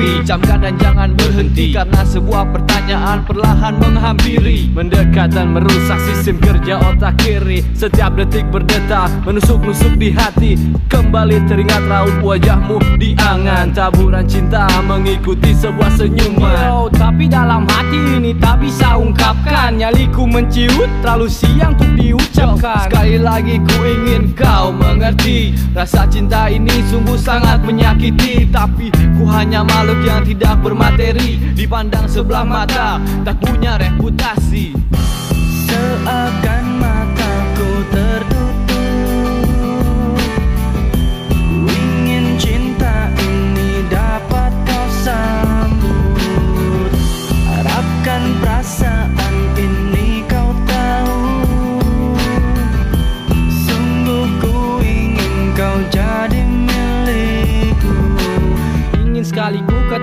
mimpi Camkan dan jangan berhenti Karena sebuah pertanyaan perlahan menghampiri. Mendekat dan merusak sistem kerja otak kiri. Setiap detik berdetak Menusuk-nusuk di hati. Kembali teringat raut wajahmu di angan. Taburan cinta mengikuti sebuah senyuman. Yo, tapi dalam hati ini tak bisa ungkapkan. Nyaliku menciut terlalu siang untuk diucapkan. Sekali lagi ku ingin kau mengerti. Rasa cinta ini sungguh sangat menyakiti. Tapi ku hanya makhluk yang tidak bermateri Dipandang sebelah mata. Tak punya reputasi. Seakan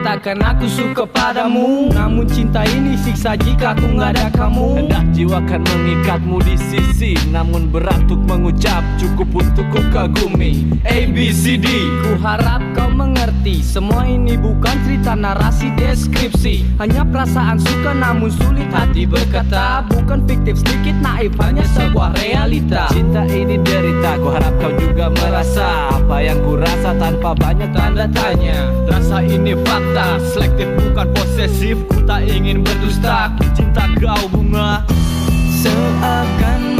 katakan aku suka padamu. Namun cinta ini siksa jika aku nggak ada kamu. Hendak jiwa kan mengikatmu di sisi Namun berat untuk mengucap cukup untuk ku kagumi. A, B, C, D. Ku harap mengerti Semua ini bukan cerita narasi deskripsi. Hanya perasaan suka namun sulit hati berkata. Bukan fiktif sedikit naif hanya sebuah realita. Cinta ini derita Ku harap kau juga merasa. Apa yang ku rasa tanpa banyak tanda tanya. Rasa ini fakta Selektif bukan posesif. Ku tak ingin berdusta Ku cinta kau bunga. Seakan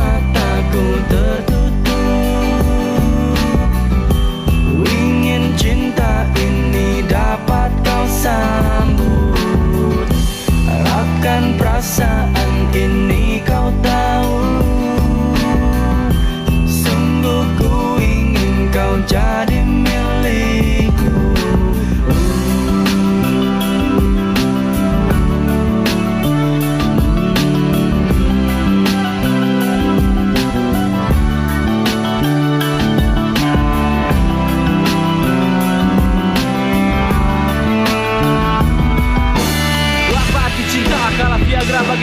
sambut. Harapkan perasaan ini kau tahu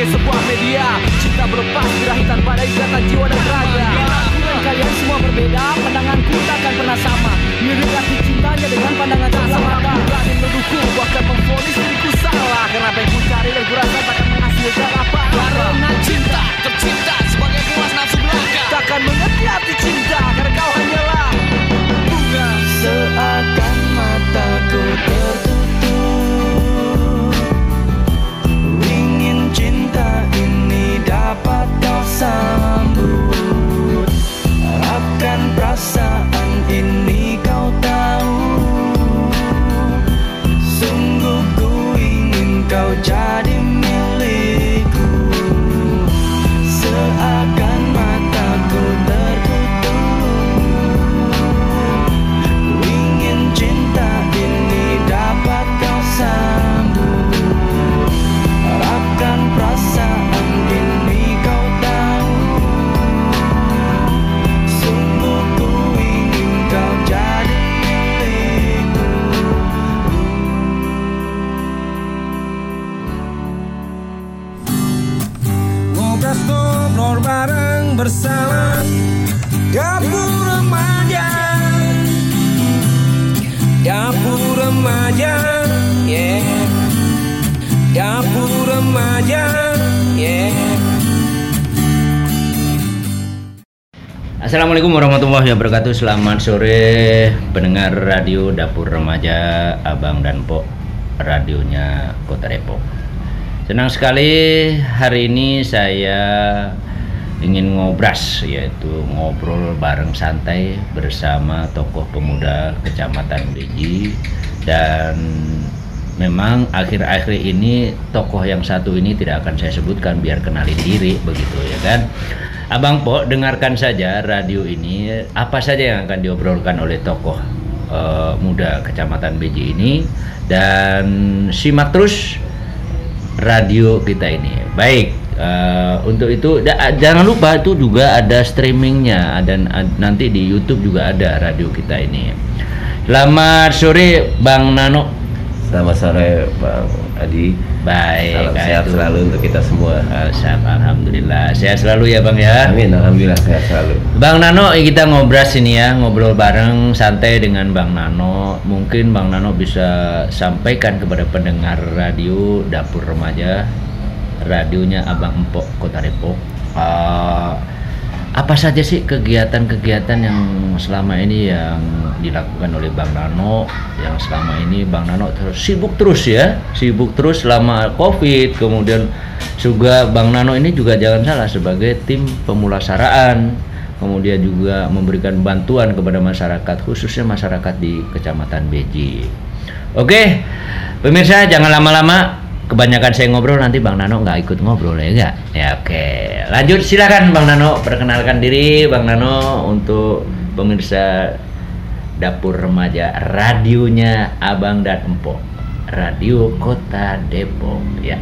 Viagra bagai sebuah media. Cinta berlepas birahi tanpa ada ikatan jiwa dan raga. Kalian semua berbeda Pandanganku takkan pernah sama. Mirip cintanya dengan pandangan tak sama berani mendukung bahkan memfonis diriku salah. Karena apa yang ku cari dan ku rasa takkan menghasilkan apa-apa? Karena cinta tercipta sebagai puas nafsu belaka. Takkan mengerti arti cinta Assalamualaikum warahmatullahi wabarakatuh. Selamat sore pendengar radio Dapur Remaja Abang dan Pok Radionya Kota Depok. Senang sekali hari ini saya ingin ngobras yaitu ngobrol bareng santai bersama tokoh pemuda Kecamatan Beji. Dan memang akhir-akhir ini tokoh yang satu ini tidak akan saya sebutkan biar kenalin diri begitu ya kan Abang Po dengarkan saja radio ini apa saja yang akan diobrolkan oleh tokoh eh, muda Kecamatan Beji ini dan simak terus radio kita ini. Baik, eh, untuk itu da- jangan lupa itu juga ada streamingnya dan nanti di YouTube juga ada radio kita ini. Selamat sore Bang Nano. Selamat sore Bang Adi. Baik, Salam sehat itu. selalu untuk kita semua. Eh, sehat, Alhamdulillah. Sehat selalu ya Bang ya. Amin, alhamdulillah sehat selalu. Bang Nano, kita ngobras ini ya, ngobrol bareng santai dengan Bang Nano. Mungkin Bang Nano bisa sampaikan kepada pendengar radio Dapur Remaja, radionya Abang Empok Kota Depok. Eh, apa saja sih kegiatan-kegiatan yang selama ini yang dilakukan oleh Bang Nano yang selama ini Bang Nano terus sibuk terus ya? Sibuk terus selama Covid kemudian juga Bang Nano ini juga jangan salah sebagai tim pemulasaraan. Kemudian juga memberikan bantuan kepada masyarakat khususnya masyarakat di Kecamatan Beji. Oke pemirsa jangan lama-lama kebanyakan saya ngobrol nanti Bang Nano nggak ikut ngobrol ya enggak? Ya oke. Lanjut silakan Bang Nano perkenalkan diri Bang Nano untuk pemirsa dapur remaja radionya Abang dan Empok. Radio Kota Depok ya.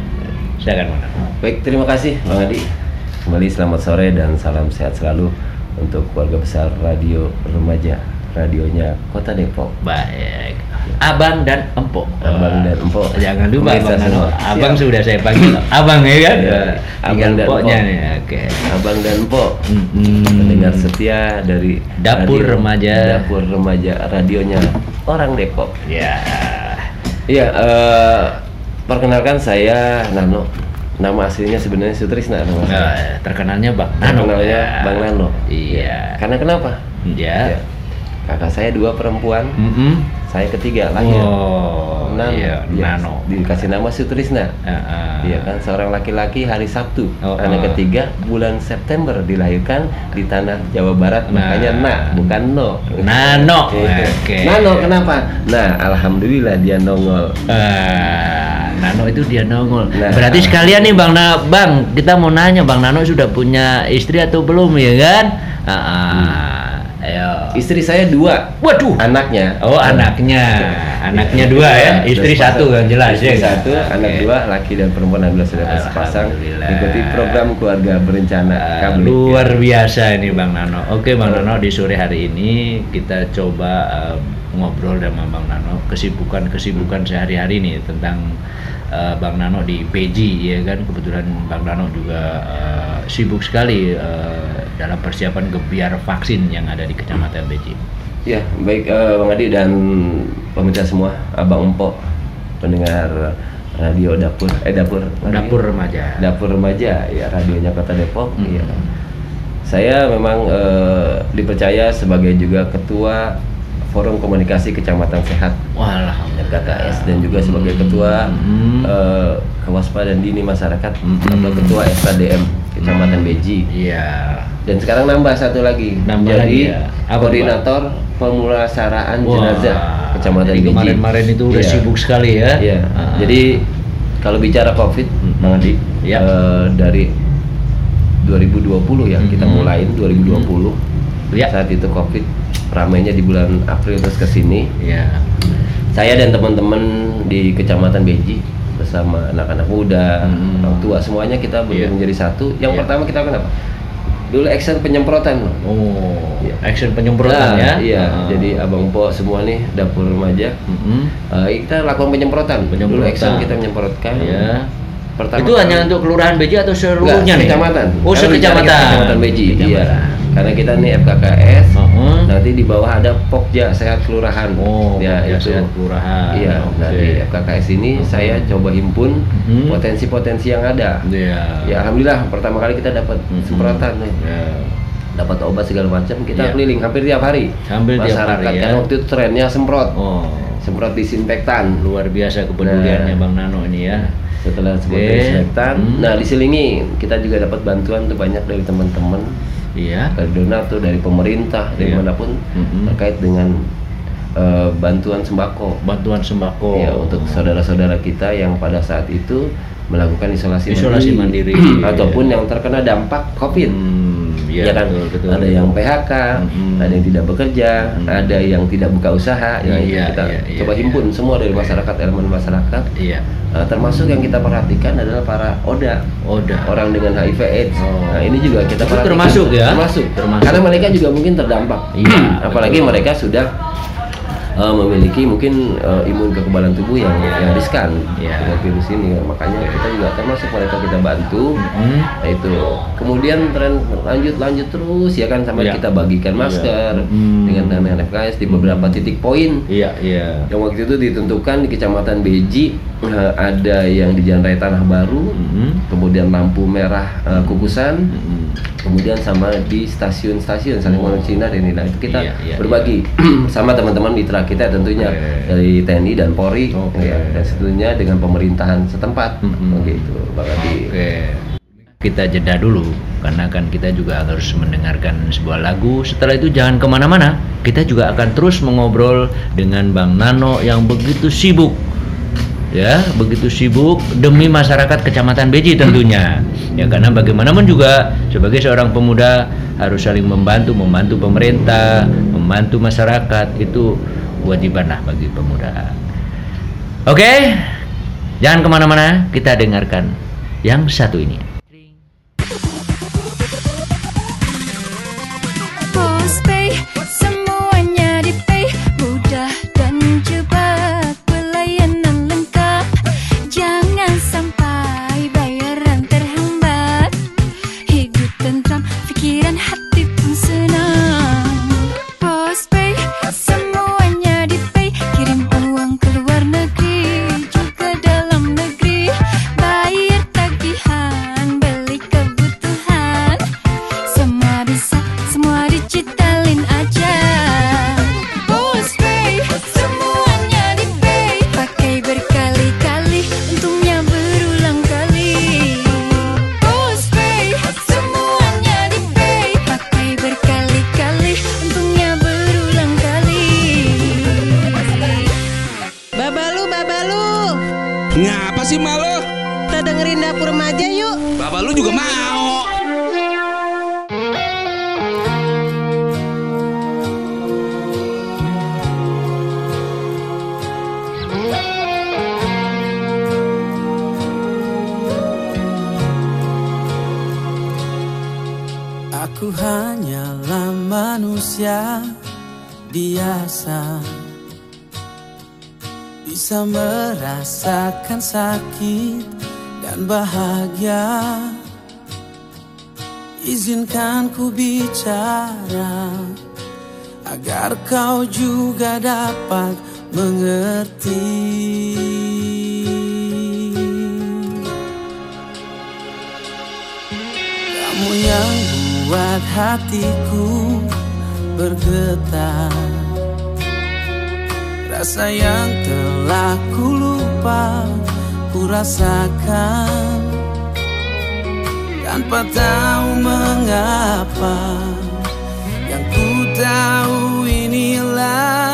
Silakan Bang Nano. Baik, terima kasih Bang Adi. Kembali selamat sore dan salam sehat selalu untuk keluarga besar radio remaja radionya Kota Depok. Baik. Abang dan Empok. Abang dan Empok. Jangan lupa Pemirsa Bang Nano. semua. Abang Siap. sudah saya panggil Abang ya kan? Iya. Abang dan Empoknya Empok. nih. Oke. Abang dan Empok. Pendengar setia dari Dapur Remaja. Dapur remaja radionya orang Depok. Ya. Iya, eh, perkenalkan saya Nano. Nama aslinya sebenarnya Sutrisna nama saya. Nah, terkenalnya Bang Nano. Terkenalnya ya. Bang Nano. Iya. Karena kenapa? Ya. Ya. Kakak saya dua perempuan, Mm-mm. saya ketiga lahir. Oh, Nano. iya, Dia Nano. Dikasih nama Sutrisna. Heeh. Iya kan seorang laki-laki hari Sabtu. Oh, Anak oh. ketiga bulan September dilahirkan di tanah Jawa Barat Nah. makanya Na bukan No. Nano. Oke. Nano kenapa? Nah, alhamdulillah dia nongol. Eh, Nano itu dia nongol. Nah. Berarti sekalian nih Bang Na, Bang, kita mau nanya Bang Nano sudah punya istri atau belum ya kan? Heeh. Ayo. Istri saya dua, Waduh. anaknya. Oh, anaknya. Anaknya dua ya. Istri Sudah satu sepasang. kan jelas Istri ya. satu, Oke. anak dua, laki dan perempuan alhamdulillah sudah sepasang. Alhamdulillah. Ikuti program keluarga berencana Ah, kabel. luar biasa ini Bang Nano. Oke Bang Nano di sore hari ini kita coba eh, ngobrol sama Bang Nano kesibukan-kesibukan sehari-hari nih tentang eh, Bang Nano di PJ ya kan kebetulan Bang Nano juga eh, sibuk sekali eh, dalam persiapan gebiar vaksin yang ada di Kecamatan Beji. Ya, baik eh, Bang Adi dan pemirsa semua, Abang Empok, pendengar radio dapur, eh dapur, Dapur remaja. dapur remaja, ya radionya Kota Depok. Mm. Iya. Saya memang eh, dipercaya sebagai juga ketua Forum Komunikasi Kecamatan Sehat Walah. FKKS dan juga sebagai ketua Mm. eh, kewaspadaan dini masyarakat Mm. atau ketua SKDM Kecamatan Beji. Iya. Dan sekarang nambah satu lagi. Nambah Jadi lagi ya? Apa, koordinator pemulasaraan Wah, jenazah Kecamatan jadi Beji. kemarin-kemarin itu udah Iya. sibuk sekali ya. Iya. Ah. Jadi kalau bicara Covid, Mm-mm. Bang Adi, Iya. eh, dari 2020 ya kita Mm-mm. mulain 2020. Iya. Saat itu Covid ramainya di bulan April terus ke sini. Iya. Saya dan teman-teman di Kecamatan Beji bersama anak-anak muda, Mm-mm. orang tua semuanya kita Iya. belum menjadi satu. Yang Iya. pertama kita kenapa? Dulu action penyemprotan loh. Oh, Iya. action penyemprotan Nah, ya? Iya, Ah. jadi Abang Po semua nih dapur remaja Mm-mm. eh, kita lakukan penyemprotan. Dulu Penyemprotan. action kita menyemprotkan. Iya. Pertama itu kali- hanya untuk kelurahan Beji atau seluruhnya nih? Kecamatan. Oh, sekecamatan. Kecamatan Beji. Iya. Karena kita nih FKKS. Uh-huh. Nanti di bawah ada Pokja Sehat Kelurahan. Oh, ya Pokja itu. Sehat Kelurahan. Iya. Nah Oke. di FKKS ini saya coba himpun Mhm. potensi-potensi yang ada. Iya. Ya alhamdulillah pertama kali kita dapat Mhm. semprotan nih. Ya. Dapat obat segala macam. Kita Iya. keliling hampir tiap hari. Hampir tiap hari, ya. kan waktu itu trennya semprot. Oh, Semprot disinfektan. luar biasa kepeduliannya Nah. Bang Nano ini ya. Setelah semprot Oke. disinfektan, Hmm. nah diselingi kita juga dapat bantuan tuh banyak dari teman-teman Iya. dari donatur dari pemerintah dari Iya. mana pun Mhm. terkait dengan eh, bantuan sembako Bantuan sembako. ya untuk saudara-saudara kita yang pada saat itu melakukan isolasi, Isolasi mandiri. ataupun yang terkena dampak COVID. Hmm, ya iya kan betul, betul. ada yang PHK, Mhm. ada yang tidak bekerja, Mhm. ada yang tidak buka usaha. Ya, Iya, kita iya, iya, coba iya. himpun semua dari masyarakat elemen masyarakat. Iya. Nah, termasuk yang kita perhatikan adalah para ODA, Oda. orang dengan HIV/AIDS. Oh. Nah, ini juga kita Itu perhatikan. termasuk ya? Termasuk. Termasuk. Karena mereka juga mungkin terdampak. Iya, Apalagi betul. mereka sudah eh, memiliki mungkin eh, imun kekebalan tubuh yang yang riskan Iya. dengan virus ini makanya kita juga termasuk mereka kita bantu Hmm. Nah itu kemudian tren lanjut lanjut terus ya kan sampai Iya. kita bagikan masker Hmm. dengan dengan FKS di beberapa titik poin Iya, iya. yang waktu itu ditentukan di kecamatan Beji eh, ada yang di Jalan Raya Tanah Baru Mhm. kemudian lampu merah eh, Kukusan Mhm. kemudian sama di stasiun-stasiun Salimano Cina dan ini nah, itu kita Iya, iya, berbagi sama teman-teman mitra kita tentunya Oke. dari TNI dan Polri Oke. ya, dan tentunya dengan pemerintahan setempat Mhm. begitu Bang Adi. Oke. Kita jeda dulu karena kan kita juga harus mendengarkan sebuah lagu. Setelah itu jangan ke mana-mana. Kita juga akan terus mengobrol dengan Bang Nano yang begitu sibuk, ya begitu sibuk demi masyarakat Kecamatan Beji tentunya. Ya karena bagaimanapun juga sebagai seorang pemuda harus saling membantu, membantu pemerintah, membantu masyarakat itu kewajiban lah bagi pemuda. Oke, jangan ke mana-mana. Kita dengarkan yang satu ini. Bergetar. Rasa yang telah ku lupa ku rasakan Tanpa tahu mengapa Yang ku tahu inilah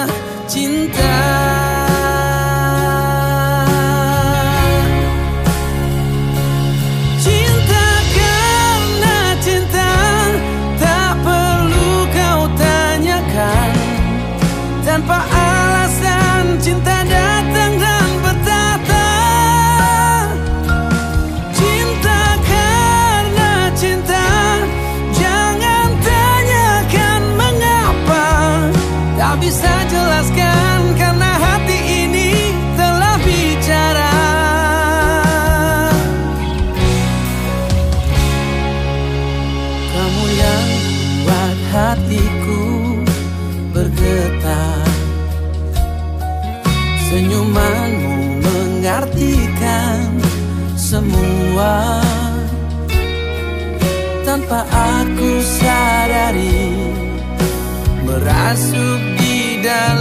di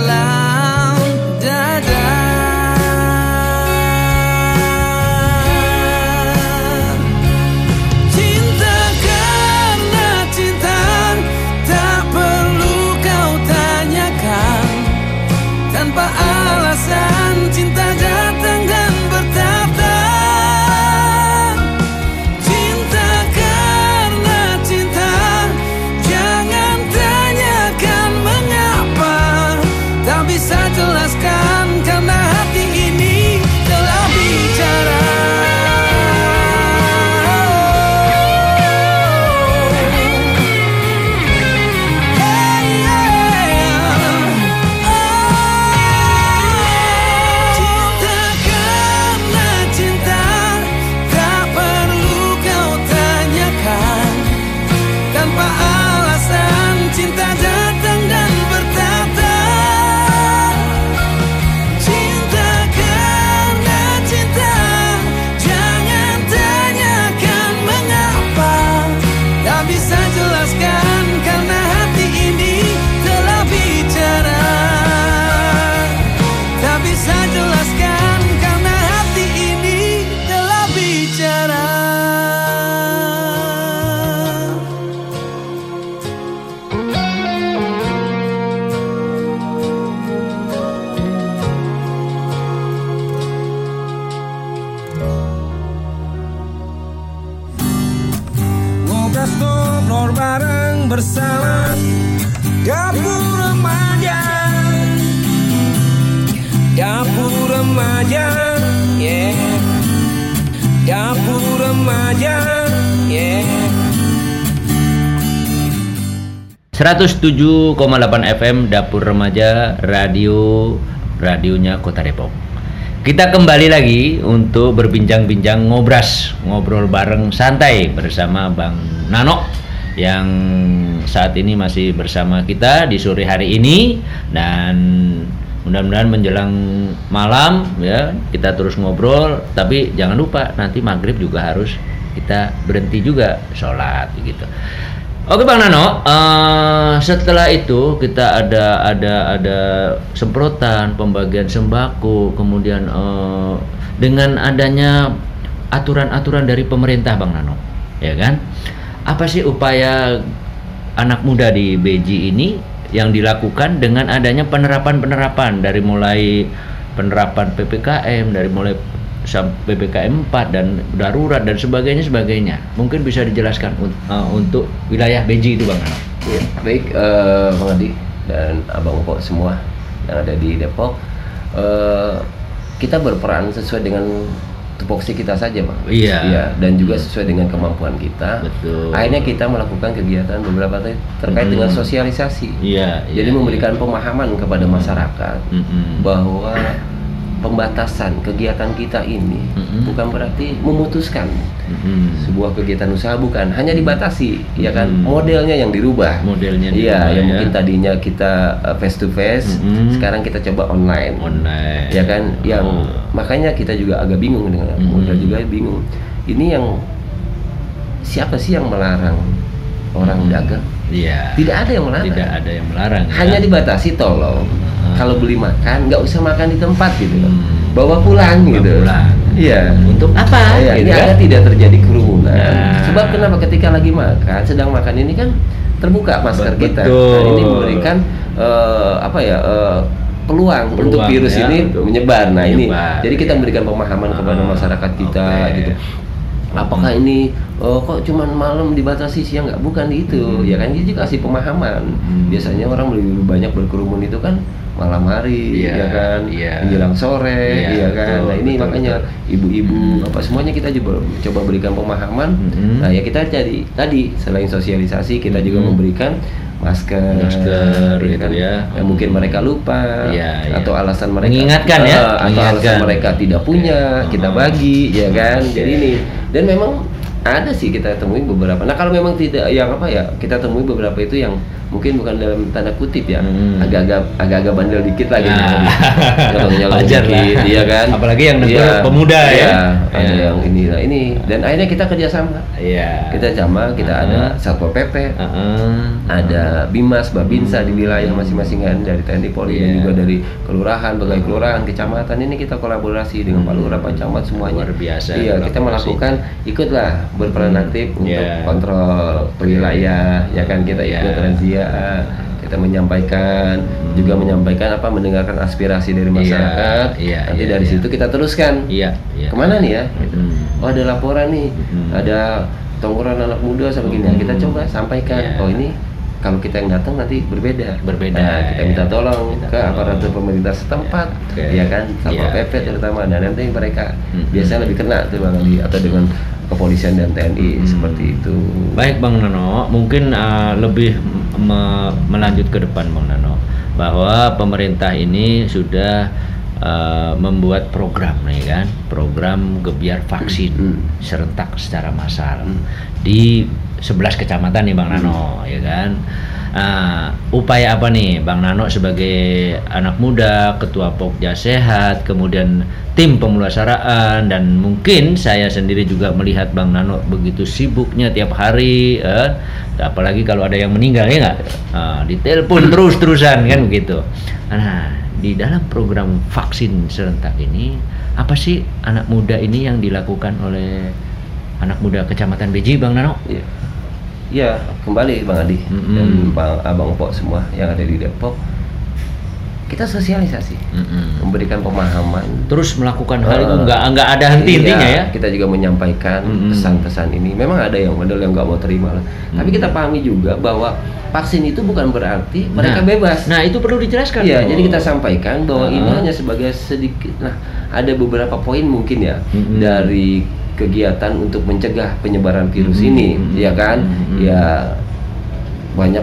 bersama Dapur remaja. Dapur remaja Yeah. Dapur remaja Yeah. 107,8 FM Dapur Remaja Radio radionya Kota Depok. Kita kembali lagi untuk berbincang-bincang ngobras, ngobrol bareng santai bersama Bang Nano yang saat ini masih bersama kita di sore hari ini dan mudah-mudahan menjelang malam ya kita terus ngobrol tapi jangan lupa nanti maghrib juga harus kita berhenti juga sholat gitu. Oke Bang Nano, eh, setelah itu kita ada ada ada semprotan, pembagian sembako, kemudian eh, dengan adanya aturan-aturan dari pemerintah Bang Nano, ya kan? Apa sih upaya anak muda di BJ ini yang dilakukan dengan adanya penerapan-penerapan dari mulai penerapan PPKM, dari mulai PPKM 4 dan darurat dan sebagainya sebagainya. Mungkin bisa dijelaskan uh, untuk wilayah BJ itu Bang Nano. Ya, baik eh, Bang Adi dan Abang Pok semua yang ada di Depok. eh, kita berperan sesuai dengan tupoksi kita saja, Bang. Iya. dan juga sesuai dengan kemampuan kita. Betul. Akhirnya kita melakukan kegiatan beberapa ter- terkait Hmm. dengan sosialisasi. Iya, Jadi iya, memberikan pemahaman kepada masyarakat Mm-mm. bahwa pembatasan kegiatan kita ini Mm-mm. bukan berarti memutuskan Mm-mm. sebuah kegiatan usaha bukan hanya dibatasi ya kan modelnya yang dirubah Modelnya iya yang ya. mungkin tadinya kita face to face sekarang kita coba online Online. ya kan yang Oh. makanya kita juga agak bingung dengan model juga bingung ini yang siapa sih yang melarang orang Mm-mm. dagang Iya. tidak ada yang melarang Tidak ada yang melarang. ya. hanya dibatasi tolong Hmm. kalau beli makan nggak usah makan di tempat gitu loh Hmm. bawa pulang Bawa gitu pulang. iya Untuk apa? Gitu ini kan? agar tidak terjadi kerumunan. Nah. Sebab kenapa ketika lagi makan, sedang makan ini kan terbuka masker Betul. kita. Nah, ini memberikan eh, apa ya eh, peluang, Peluang, untuk virus ya, ini menyebar. Nah ini, menyebar, jadi kita ya. memberikan pemahaman kepada Ah, masyarakat kita oke. gitu. Apakah ini oh, kok cuman malam dibatasi siang nggak? Bukan itu, Hmm. ya kan? Jadi kasih pemahaman. Hmm. Biasanya orang lebih banyak berkerumun itu kan malam hari, Iya, ya kan? iya. Menjelang sore, Iya, ya kan? betul, nah ini betul, makanya ibu-ibu Hmm. apa semuanya kita juga coba berikan pemahaman. Hmm. Nah ya kita jadi tadi selain sosialisasi kita juga Hmm. memberikan masker, Masker, ya gitu kan? ya. Yang mungkin mereka lupa Iya, iya. atau alasan mereka Mengingatkan ya, Eh, atau mengingatkan. alasan mereka tidak punya Oke. kita bagi ya kan. Jadi ini dan memang ada sih kita temui beberapa. Nah kalau memang tidak yang apa ya kita temui beberapa itu yang mungkin bukan dalam tanda kutip ya Hmm. agak-agak agak-agak bandel dikit lah gitu. Nah. Nyolong-nyolong lah. dikit, iya kan. Apalagi yang Iya, pemuda ya. iya, Ada Iya. yang ini nah ini dan akhirnya kita kerjasama. Iya. Kita sama, kita Ah. ada satpol pp, Heeh. ada bimas, babinsa di wilayah masing-masing kan dari TNI Polri dan Iya. juga dari kelurahan, pegawai kelurahan, kecamatan ini kita kolaborasi dengan Pak Lurah, Pak Camat semuanya. Luar biasa Iya, kita melakukan ikutlah berperan Hmm. aktif untuk Iya. kontrol wilayah, ya kan kita Iya. ikut razia, kita menyampaikan, Hmm. juga menyampaikan apa mendengarkan aspirasi dari Iya, masyarakat. iya, Nanti iya, dari iya. situ kita teruskan. Iya, iya. Ke mana nih ya? Gitu. Hmm. Oh ada laporan nih, Hmm. ada tongkrongan anak muda sama gini. Nah, Kita Hmm. coba sampaikan. Iya. Oh ini kalau kita yang datang nanti berbeda. Berbeda, Nah, kita ya. minta tolong Minta ke tolong. aparatur pemerintah setempat, Oke. ya kan, satpol Iya, pp iya. terutama. Dan nanti mereka Hmm. biasanya lebih kena tuh bang Adi atau dengan kepolisian dan TNI Hmm. seperti itu. Baik Bang Nano, mungkin uh, lebih me- melanjut ke depan Bang Nano bahwa pemerintah ini sudah uh, membuat program nih kan, program gebiar vaksin Hmm. serentak secara massal Hmm. di 11 kecamatan nih Bang Nano, ya kan. Nah, upaya apa nih Bang Nano sebagai anak muda, ketua Pokja Sehat, kemudian tim pemulasaraan dan mungkin saya sendiri juga melihat Bang Nano begitu sibuknya tiap hari, eh, apalagi kalau ada yang meninggal ya nggak, Ah, ditelepon terus-terusan kan begitu. Nah, di dalam program vaksin serentak ini apa sih anak muda ini yang dilakukan oleh anak muda Kecamatan Beji Bang Nano? Iya. Ya, kembali Bang Adi Mm-mm. dan Bang Abang Pok semua yang ada di Depok. Kita sosialisasi, Mm-mm. memberikan pemahaman. terus melakukan hal itu Eh, nggak nggak ada henti-hentinya iya, ya Kita juga menyampaikan Mm-mm. pesan-pesan ini. Memang ada yang model yang nggak mau terima lah. Tapi Mm. kita pahami juga bahwa vaksin itu bukan berarti mereka Nah, bebas. nah itu perlu dijelaskan Iya, dong. jadi kita sampaikan bahwa ini Ah. hanya sebagai sedikit. Nah, ada beberapa poin mungkin ya Mm-mm. dari kegiatan untuk mencegah penyebaran virus Mm-mm. ini, ya kan? Mm-mm. Ya banyak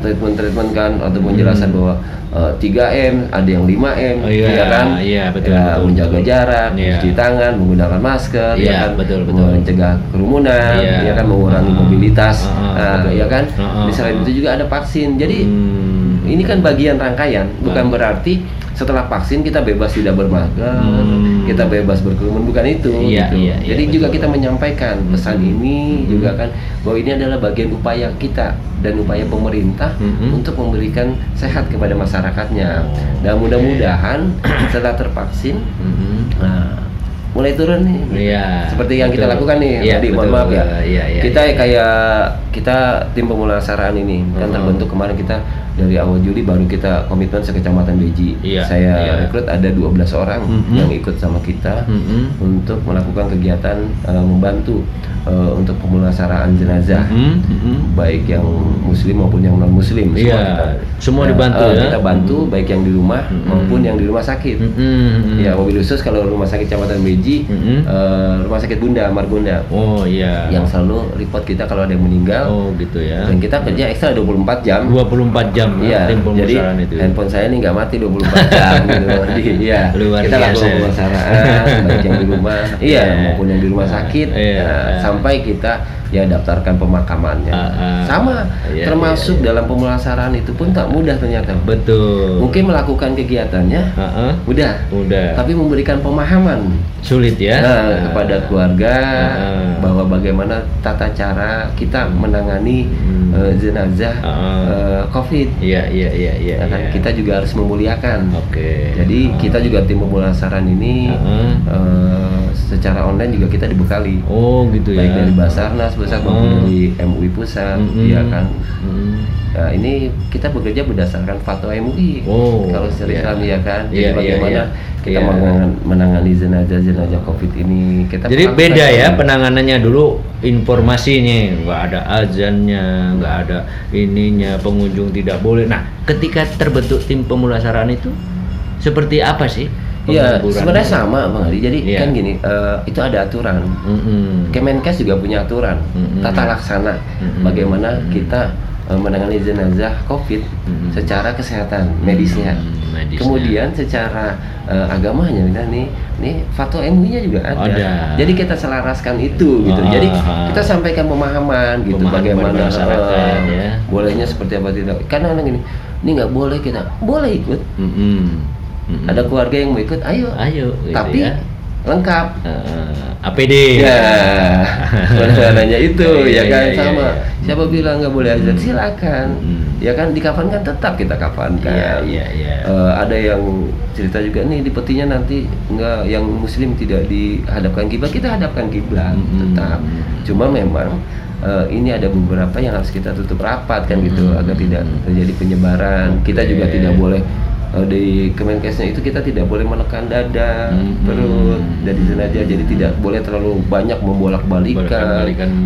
treatment-treatment kan atau penjelasan Mm. bahwa eh, 3M, ada yang 5M, Oh, iya, ya kan? iya, betul, Ya, betul, menjaga betul. jarak, Iya. mencuci tangan, menggunakan masker, Iya, ya kan? betul, betul. Mencegah kerumunan, Iya. ya kan mengurangi Ah, mobilitas, ah, Nah, betul. ya kan? Ah, ah, Di selain ah. itu juga ada vaksin. Jadi Hmm. Ini kan bagian rangkaian, bukan Baik. berarti setelah vaksin kita bebas tidak bermasker, Hmm. kita bebas berkerumun bukan itu. Iya, gitu. iya, iya, Jadi juga betul. kita menyampaikan pesan Hmm. ini Hmm. juga kan bahwa ini adalah bagian upaya kita dan upaya pemerintah Hmm. untuk memberikan sehat kepada masyarakatnya. Oh, Dan mudah-mudahan setelah tervaksin, Mm-mm. nah mulai turun nih. Iya, Seperti yang kita betul. lakukan nih, Iya, tadi mohon maaf ya. Iya, iya, kita iya. kayak kita tim pemulasaraan ini kan Mhm. terbentuk kemarin kita dari awal Juli baru kita komitmen sekecamatan Beji. Iya, Saya iya. rekrut ada 12 orang Mhm. yang ikut sama kita Mm-mm. untuk melakukan kegiatan eh, membantu eh, untuk pemulasaraan jenazah. Mm-mm. Mm-mm. Baik yang muslim maupun yang non muslim Iya, semua dibantu ya. Kita bantu Mhm. baik yang di rumah Mhm. maupun yang di rumah sakit. Mm-mm. Ya, mobil khusus kalau rumah sakit Kecamatan Beji, Mhm. eh, rumah sakit Bunda Margonda Oh iya. yang selalu report kita kalau ada yang meninggal Oh gitu ya. dan kita kerja ekstra 24 jam. 24 jam Iya, tim jadi pemulasaran itu. handphone saya ini nggak mati 24 jam gitu. Jadi, Iya, Luar kita lakukan pemasaran baik yang di rumah, iya Iya. maupun yang di rumah sakit, Iya. nah, sampai kita ya daftarkan pemakamannya. Ah, ah. Sama, Iya, termasuk iya, iya. dalam pemulasaran itu pun tak mudah ternyata. Betul. Mungkin melakukan kegiatannya Heeh. mudah, Udah. tapi memberikan pemahaman Sulit ya. Nah, Nah. kepada keluarga Ah. bahwa bagaimana tata cara kita menangani Hmm. eh, jenazah Ah. eh, COVID. Iya iya iya iya. Ya kan? iya. Kita juga harus memuliakan. Oke. Jadi kita juga tim pemulasaran ini Ah. eh, secara online juga kita dibekali. Oh gitu ya. Baik dari Basarnas pusat maupun Ah. dari MUI pusat, Mm-mm. ya kan. Mm. Nah, ini kita bekerja berdasarkan fatwa MUI. Oh, kalau secara. Islam ya kan. Jadi Iya, iya, bagaimana iya. kita Iya. menangani, menangani jenazah-jenazah Covid ini. Kita Jadi beda ya ini. penanganannya dulu informasinya nggak ada azannya nggak ada ininya pengunjung tidak boleh. Nah ketika terbentuk tim pemulasaraan itu seperti apa sih? Iya, sebenarnya sama Bang Adi. Jadi Iya. kan gini, eh, itu ada aturan. Mm-mm. Kemenkes juga punya aturan, Mm-mm. tata laksana Mm-mm. bagaimana Mm-mm. kita eh, menangani jenazah COVID Mm-mm. secara kesehatan medisnya. Mm, medisnya. Kemudian secara eh, agamanya, nah, nih, nih fatwa MUI-nya juga ada. Ada. Jadi kita selaraskan itu gitu. Ah, Jadi ah. kita sampaikan pemahaman gitu Pemahaman bagaimana eh, ya. bolehnya seperti apa tidak. Karena gini, ini nggak boleh kita boleh ikut. Mm-mm. Mm-mm. Ada keluarga yang mau ikut, ayo. Ayo, gitu Tapi ya. lengkap. Eh, APD. Ya, nanya itu Iya, ya kan iya, iya, sama. iya. Siapa bilang nggak boleh azan? Silakan. Hmm. Ya kan dikafankan tetap kita kafankan. Iya, iya, iya. Eh, ada yang cerita juga nih di petinya nanti nggak yang muslim tidak dihadapkan kiblat kita hadapkan kiblat Hmm. tetap. Cuma memang eh, ini ada beberapa yang harus kita tutup rapat kan gitu Hmm. agar tidak terjadi penyebaran. Kita Oke. juga tidak boleh eh, di Kemenkesnya itu kita tidak boleh menekan dada, Hmm. perut, dari jenazah jadi tidak boleh terlalu banyak membolak-balikan.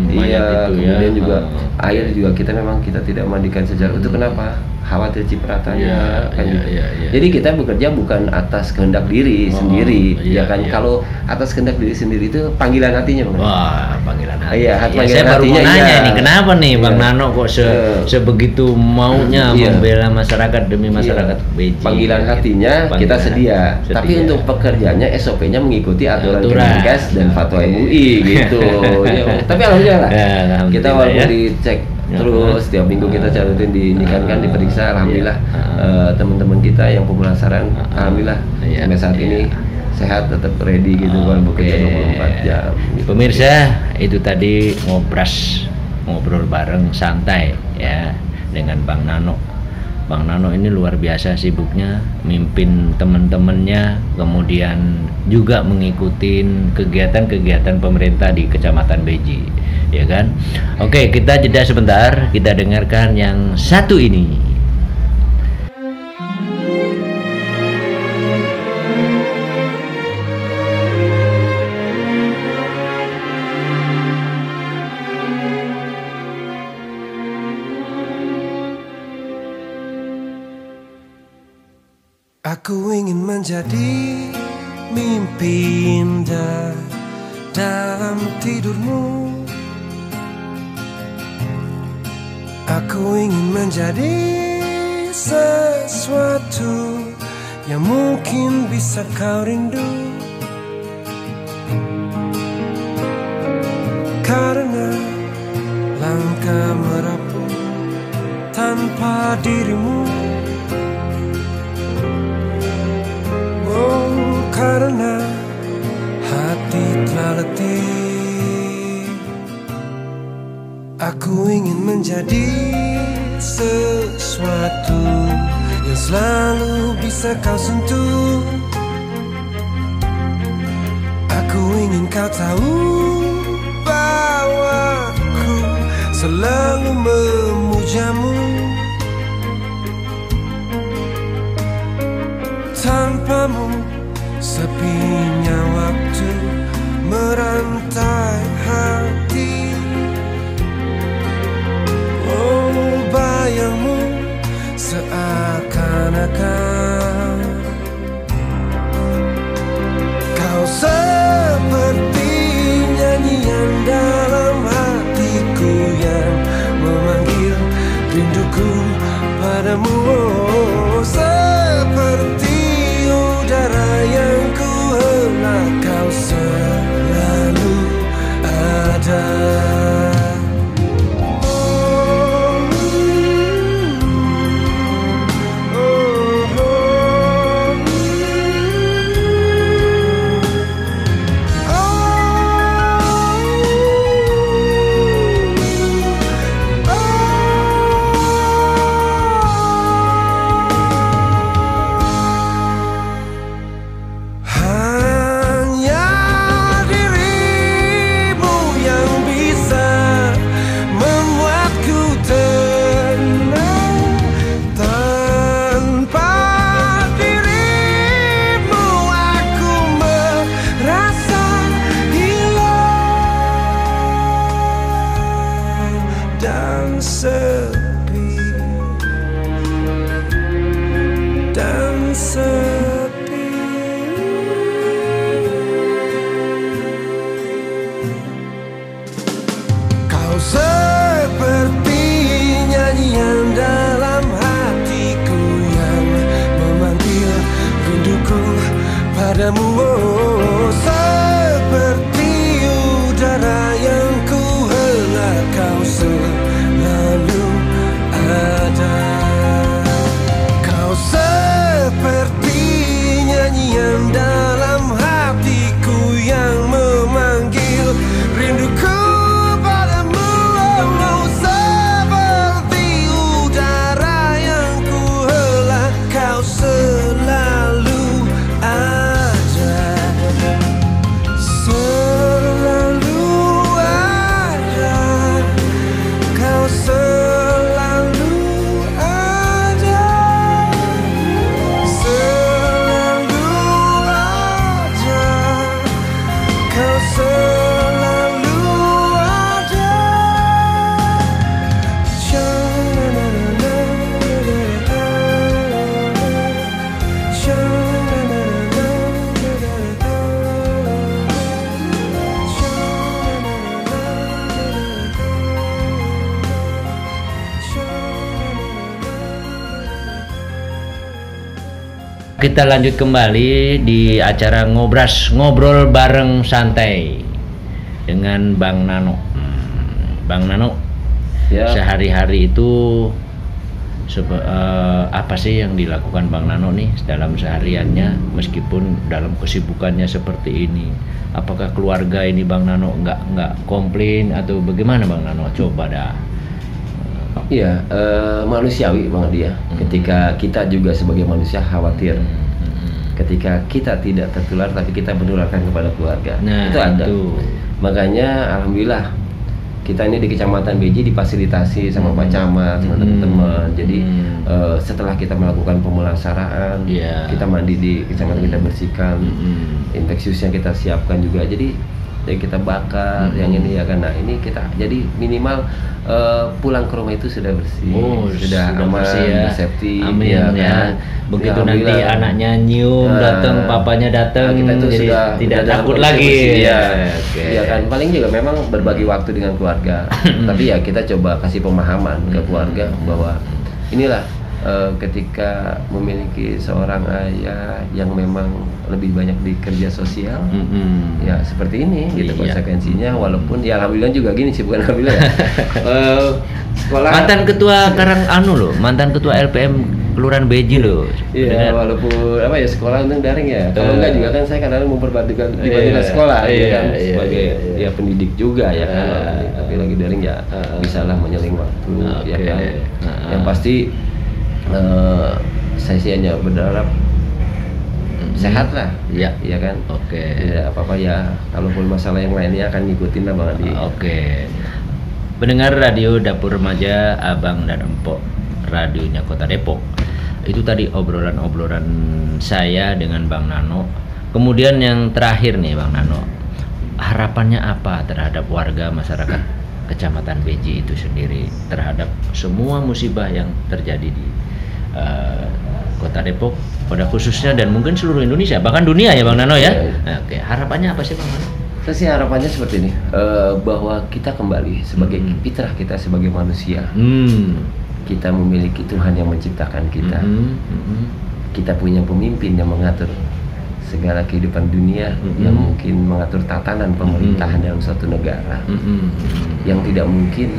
Iya, itu ya. kemudian juga Ah, air juga kita memang kita tidak mandikan secara itu kenapa? Khawatir cipratanya kan iya, gitu. iya, iya. Jadi kita bekerja bukan atas kehendak diri Oh, sendiri, iya, ya kan? iya. Kalau atas kehendak diri sendiri itu panggilan hatinya, Bang. Wah, panggilan hati. Iya, hati- Ya, panggilan saya baru mau nanya iya. nih, kenapa nih Bang Iya. Nano kok se Iya. sebegitu maunya Iya. membela masyarakat demi masyarakat Iya. Beji? Panggilan gitu. hatinya kita Panggilan sedia. hati, Tapi sedia. untuk pekerjaannya SOP-nya mengikuti aturan, Aturan. Kemenkes dan fatwa. MUI gitu. Ya, tapi alhamdulillah lah. Ya, alhamdulillah kita walaupun ya. dicek Ya. terus setiap minggu kita carutin di ini kan kan diperiksa alhamdulillah Iya. eh, teman-teman kita yang pemulasaran alhamdulillah Iya. sampai saat ini Iya. sehat tetap ready gitu kan bekerja Oke. 24 jam. gitu. Pemirsa, itu tadi ngobras ngobrol bareng santai ya dengan Bang Nano. Bang Nano ini luar biasa sibuknya mimpin teman-temannya, kemudian juga mengikuti kegiatan-kegiatan pemerintah di Kecamatan Beji, ya kan? Oke, kita jeda sebentar, kita dengarkan yang satu ini. Aku ingin menjadi mimpi indah dalam tidurmu. Aku ingin menjadi sesuatu yang mungkin bisa kau rindu. Karena langkah merapuh tanpa dirimu Aku ingin menjadi sesuatu yang selalu bisa kau sentuh. Aku ingin kau tahu bahwa aku selalu memujamu. Tanpamu sepinya waktu merantai hati gonna come Kita lanjut kembali di acara ngobras ngobrol bareng santai dengan Bang Nano. Hmm, Bang Nano, Ya. sehari-hari itu sebe- eh, apa sih yang dilakukan Bang Nano nih dalam sehariannya meskipun dalam kesibukannya seperti ini? Apakah keluarga ini Bang Nano nggak nggak komplain atau bagaimana Bang Nano? Coba dah. Iya, eh, manusiawi Bang Adi ya. Ketika kita juga sebagai manusia khawatir. Ketika kita tidak tertular tapi kita menularkan kepada keluarga. Nah, itu ada. itu. Makanya alhamdulillah kita ini di Kecamatan Beji difasilitasi sama Pak Camat, sama Hmm. teman-teman. Jadi Hmm. eh, setelah kita melakukan pemulasaraan, Iya. kita mandi di kecamatan kita bersihkan, Hmm. infeksiusnya kita siapkan juga. Jadi yang kita bakar, Hmm. yang ini ya kan. Nah, ini kita jadi minimal eh, pulang ke rumah itu sudah bersih, Oh, sudah, sudah aman, bersih ya. safety, Amin ya. kan. Begitu Ya, nanti anaknya nyium Nah, datang, papanya datang, nah, kita itu jadi sudah tidak sudah takut lagi. bersih, ya. Oke. Ya kan paling juga memang berbagi waktu dengan keluarga. Tapi ya kita coba kasih pemahaman ke keluarga bahwa inilah eh, ketika memiliki seorang ayah yang memang lebih banyak di kerja sosial. Mm-mm. Ya seperti ini gitu Iya. konsekuensinya walaupun ya alhamdulillah juga gini sih bukan alhamdulillah ya. Eh, sekolah Mantan ketua Karang Anu loh, mantan ketua LPM Kelurahan Beji loh. Iya, walaupun apa ya sekolah itu daring ya. Kalau Eh. enggak juga kan saya kadang memperbandingkan dibandingkan Iya, sekolah ya iya, kan iya, sebagai iya, iya. ya pendidik juga ya kan. Eh. Tapi lagi daring ya Eh. bisalah menyeling waktu ya Oke. kan. Eh. Yang pasti eh, saya sih hanya berharap sehat lah. Iya. Iya kan? Oke. Tidak apa-apa ya. Kalaupun masalah yang lainnya akan ngikutin lah Bang Adi. Oke. Pendengar radio Dapur Remaja Abang dan Empok radionya Kota Depok. Itu tadi obrolan-obrolan saya dengan Bang Nano. Kemudian yang terakhir nih Bang Nano. Harapannya apa terhadap warga masyarakat Kecamatan Beji itu sendiri terhadap semua musibah yang terjadi di eh, Kota Depok pada khususnya dan mungkin seluruh Indonesia bahkan dunia ya Bang Nano ya. Iya. Nah, Oke, harapannya apa sih Bang Nano? Saya sih harapannya seperti ini, eh, bahwa kita kembali sebagai Hmm. fitrah kita sebagai manusia. Hmm. Kita memiliki Tuhan yang menciptakan kita. Mhm, mhm. Kita punya pemimpin yang mengatur segala kehidupan dunia, Mhm. yang mungkin mengatur tatanan pemerintahan Mhm. dalam suatu negara, Mhm, mhm. yang tidak mungkin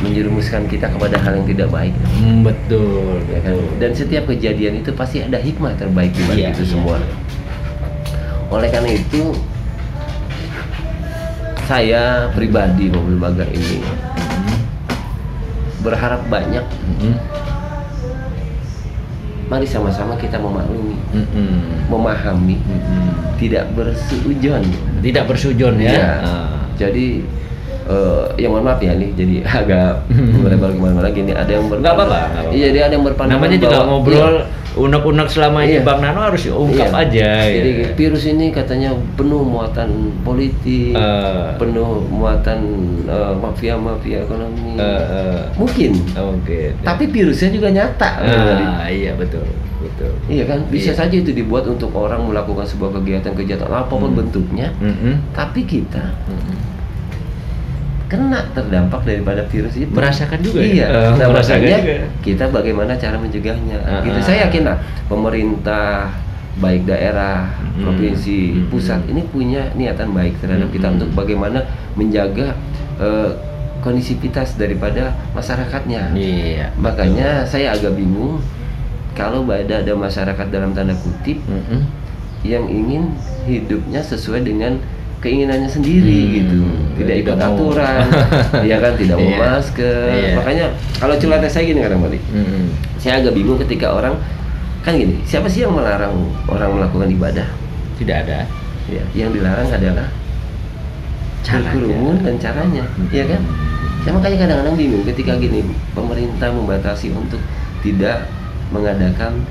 menjerumuskan kita kepada hal yang tidak baik. Hmm, betul, Ya kan? Dan setiap kejadian itu pasti ada hikmah terbaik di balik Iya, itu iya. semua. Oleh karena itu, saya pribadi mobil bagar ini berharap banyak. Mhm, Mari sama-sama kita memaklumi, mhm, memahami, mhm. tidak bersuujon. Tidak bersujon ya. Iya. Ah. Jadi eh ya mohon maaf ya nih jadi agak melebar ke mana-mana gini ada yang ber Nggak apa-apa, nggak apa-apa. iya dia ada yang berpandangan Namanya juga bahwa- ngobrol Iya. unek-unek selama ini Iya. Bang Nano harus ungkap Iya. aja. Jadi ya. virus ini katanya penuh muatan politik, Eh. penuh muatan eh, mafia-mafia ekonomi. Eh, eh. Mungkin. Oke. Tapi virusnya juga nyata. Ah, iya betul, betul. Iya kan? Bisa Iya. saja itu dibuat untuk orang melakukan sebuah kegiatan-kegiatan apa pun Hmm. bentuknya. Mhm, Tapi kita mhm. Kena terdampak daripada virus itu. Merasakan juga ya? Iya. Eh, nah, merasakan juga. kita bagaimana cara mencegahnya. Ah, gitu. ah. Saya yakin lah pemerintah baik daerah, Hmm. provinsi, Hmm. pusat ini punya niatan baik terhadap kita Hmm. untuk bagaimana menjaga eh, kondisivitas daripada masyarakatnya. Iya. Makanya saya agak bingung kalau ada ada masyarakat dalam tanda kutip Mhm. yang ingin hidupnya sesuai dengan keinginannya sendiri Hmm, gitu tidak ikut mau. aturan ya kan tidak mau Iya. masker Iya. makanya kalau celana saya gini kadang balik Mhm. saya agak bingung ketika orang kan gini siapa sih yang melarang orang melakukan ibadah Tidak ada. ya yang dilarang adalah Caranya. berkerumun dan caranya ya kan saya makanya kadang-kadang bingung ketika gini pemerintah membatasi untuk tidak mengadakan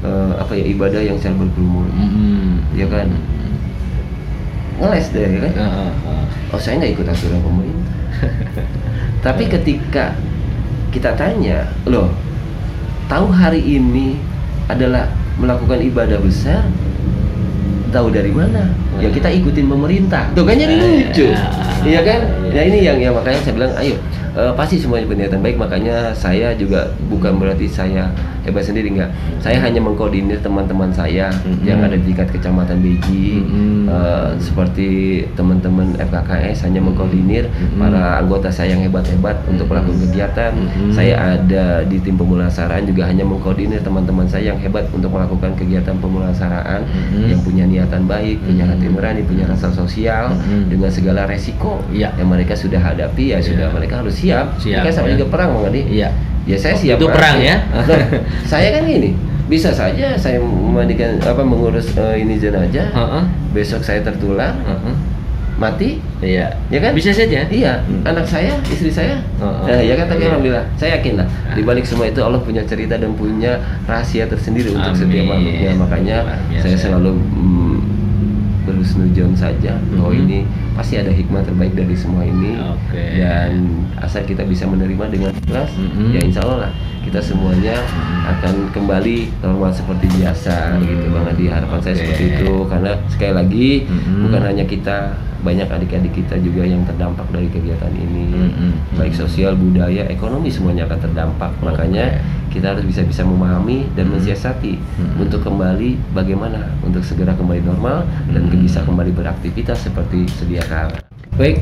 eh, apa ya ibadah yang secara berkerumun Mhm. ya kan ngeles deh ya kan? Oh saya nggak ikut aturan pemerintah. Tapi ketika kita tanya loh tahu hari ini adalah melakukan ibadah besar? Tahu dari mana? Ya kita ikutin pemerintah. Tuh kan jadi lucu. Iya kan? Ya ini yang ya makanya saya bilang ayo eh, pasti semuanya berniatan baik. Makanya saya juga bukan berarti saya hebat sendiri enggak saya hanya mengkoordinir teman-teman saya Mhm. yang ada di tingkat kecamatan Beji Mhm. eh, seperti teman-teman FKKS hanya mengkoordinir Mhm. para anggota saya yang hebat-hebat untuk melakukan kegiatan Mhm. saya ada di tim pemulasaraan juga hanya mengkoordinir teman-teman saya yang hebat untuk melakukan kegiatan pemulasaraan Mhm. yang punya niatan baik punya hati nurani punya rasa sosial Mhm. dengan segala resiko Iya. yang mereka sudah hadapi ya sudah Iya. mereka harus siap, Siap, kan sama ya. juga perang Bang Adi Iya. Ya saya Oh, siap itu perang ya? Loh, saya kan gini bisa saja saya memandikan apa mengurus eh, ini jenazah Heeh. besok saya tertular Heeh. mati Iya. ya kan Bisa saja. iya Hmm. anak saya istri saya Oh, oh. Nah, ya kan tapi Iya. alhamdulillah saya yakin lah di balik semua itu Allah punya cerita dan punya rahasia tersendiri untuk Amin. setiap makhluknya makanya biasa. saya selalu mm, husnujon saja bahwa Mhm. ini pasti ada hikmah terbaik dari semua ini Oke. dan asal kita bisa menerima dengan ikhlas Mhm. ya insya Allah lah kita semuanya akan kembali normal seperti biasa Mhm. gitu bang Adi harapan saya Oke. seperti itu karena sekali lagi Mhm. bukan hanya kita banyak adik-adik kita juga yang terdampak dari kegiatan ini Mhm. baik sosial budaya ekonomi semuanya akan terdampak Oke. makanya kita harus bisa-bisa memahami dan Mhm. mensiasati Mhm. untuk kembali bagaimana untuk segera kembali normal dan Mhm. bisa kembali beraktivitas seperti sedia kala. Baik,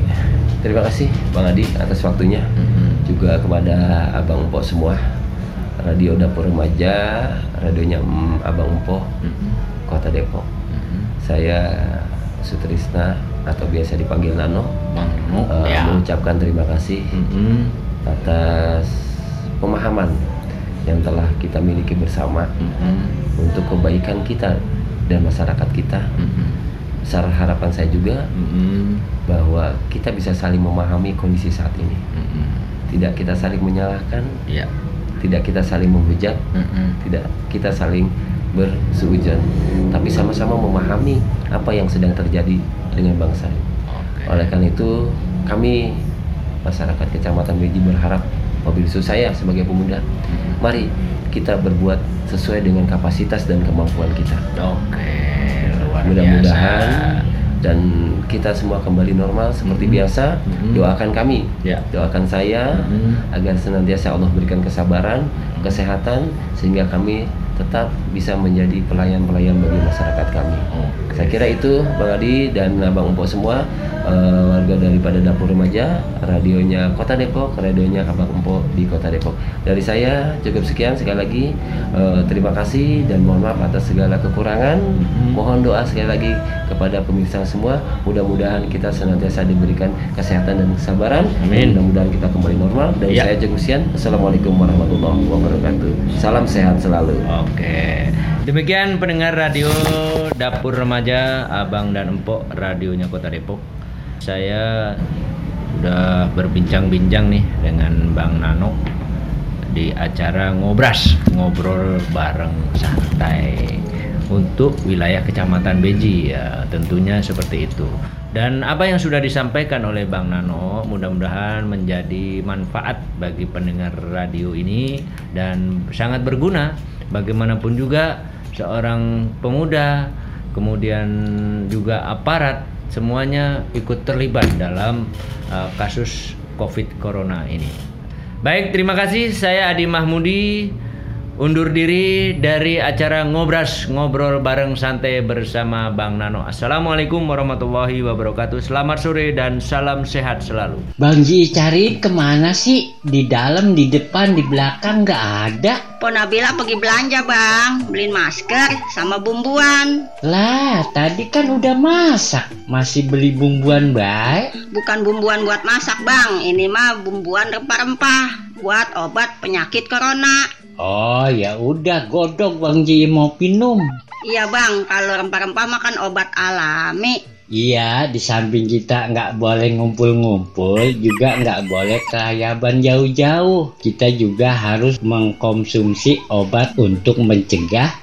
terima kasih Bang Adi atas waktunya Mhm. juga kepada Abang Empok semua Radio Dapur Remaja, radionya mm, Abang Empok, Mhm. Kota Depok. Mhm. Saya Sutrisna atau biasa dipanggil Nano Bang Nano, eh, ya. mengucapkan terima kasih Mhm. atas pemahaman yang telah kita miliki bersama Mhm. untuk kebaikan kita dan masyarakat kita. Mhm. Besar harapan saya juga Mhm. bahwa kita bisa saling memahami kondisi saat ini. Mhm. Tidak kita saling menyalahkan, Ya. tidak kita saling menghujat, Mhm. tidak kita saling bersuujon, tapi sama-sama memahami apa yang sedang terjadi dengan bangsa. ini. Oke. Oleh karena itu, kami masyarakat Kecamatan Beji berharap mobil saya sebagai pemuda, Mhm. mari kita berbuat sesuai dengan kapasitas dan kemampuan kita. Oke, luar Mudah-mudahan dan kita semua kembali normal seperti Mhm. biasa. Mhm. Doakan kami, Ya. doakan saya Mhm. agar senantiasa Allah berikan kesabaran, kesehatan sehingga kami tetap bisa menjadi pelayan-pelayan bagi masyarakat kami. Oke. Saya kira itu Bang Adi dan Abang Empok semua eh, warga daripada dapur remaja, radionya Kota Depok, radionya Abang Empok di Kota Depok. Dari saya cukup sekian sekali lagi eh, terima kasih dan mohon maaf atas segala kekurangan. Mhm. Mohon doa sekali lagi kepada pemirsa semua. Mudah-mudahan kita senantiasa diberikan kesehatan dan kesabaran. Amin. Mudah-mudahan kita kembali normal. Dan Ya. saya cukup sekian. Assalamualaikum warahmatullahi wabarakatuh. Salam sehat selalu. Oke. Demikian pendengar radio Dapur Remaja Abang dan Empok radionya Kota Depok. Saya udah berbincang-bincang nih dengan Bang Nano di acara ngobras ngobrol bareng santai untuk wilayah Kecamatan Beji ya tentunya seperti itu dan apa yang sudah disampaikan oleh Bang Nano mudah-mudahan menjadi manfaat bagi pendengar radio ini dan sangat berguna bagaimanapun juga seorang pemuda kemudian juga aparat semuanya ikut terlibat dalam uh, kasus Covid Corona ini. Baik, terima kasih. Saya Adi Mahmudi undur diri dari acara ngobras ngobrol bareng santai bersama Bang Nano. Assalamualaikum warahmatullahi wabarakatuh. Selamat sore dan salam sehat selalu. Bang Ji cari ke mana sih? Di dalam, di depan, di belakang nggak ada. Po Nabila pergi belanja bang Beliin masker sama bumbuan Lah, tadi kan udah masak. Masih beli bumbuan baik. Bukan bumbuan buat masak bang Ini mah bumbuan rempah-rempah Buat obat penyakit corona Oh ya udah godok Bang Ji mau minum. Iya bang Kalau rempah-rempah mah kan obat alami Iya, di samping kita nggak boleh ngumpul-ngumpul, juga nggak boleh kelayaban jauh-jauh. Kita juga harus mengkonsumsi obat untuk mencegah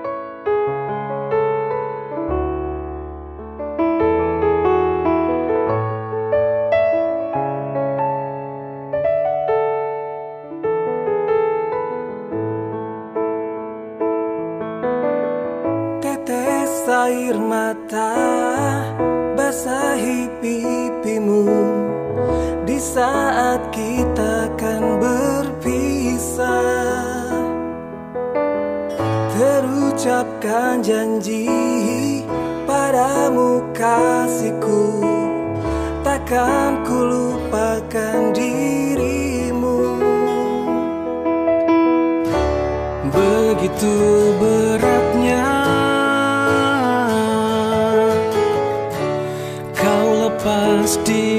Air mata basahi pipimu di saat kita akan berpisah. Terucapkan janji padamu kasihku takkan ku lupakan dirimu. Begitu beratnya still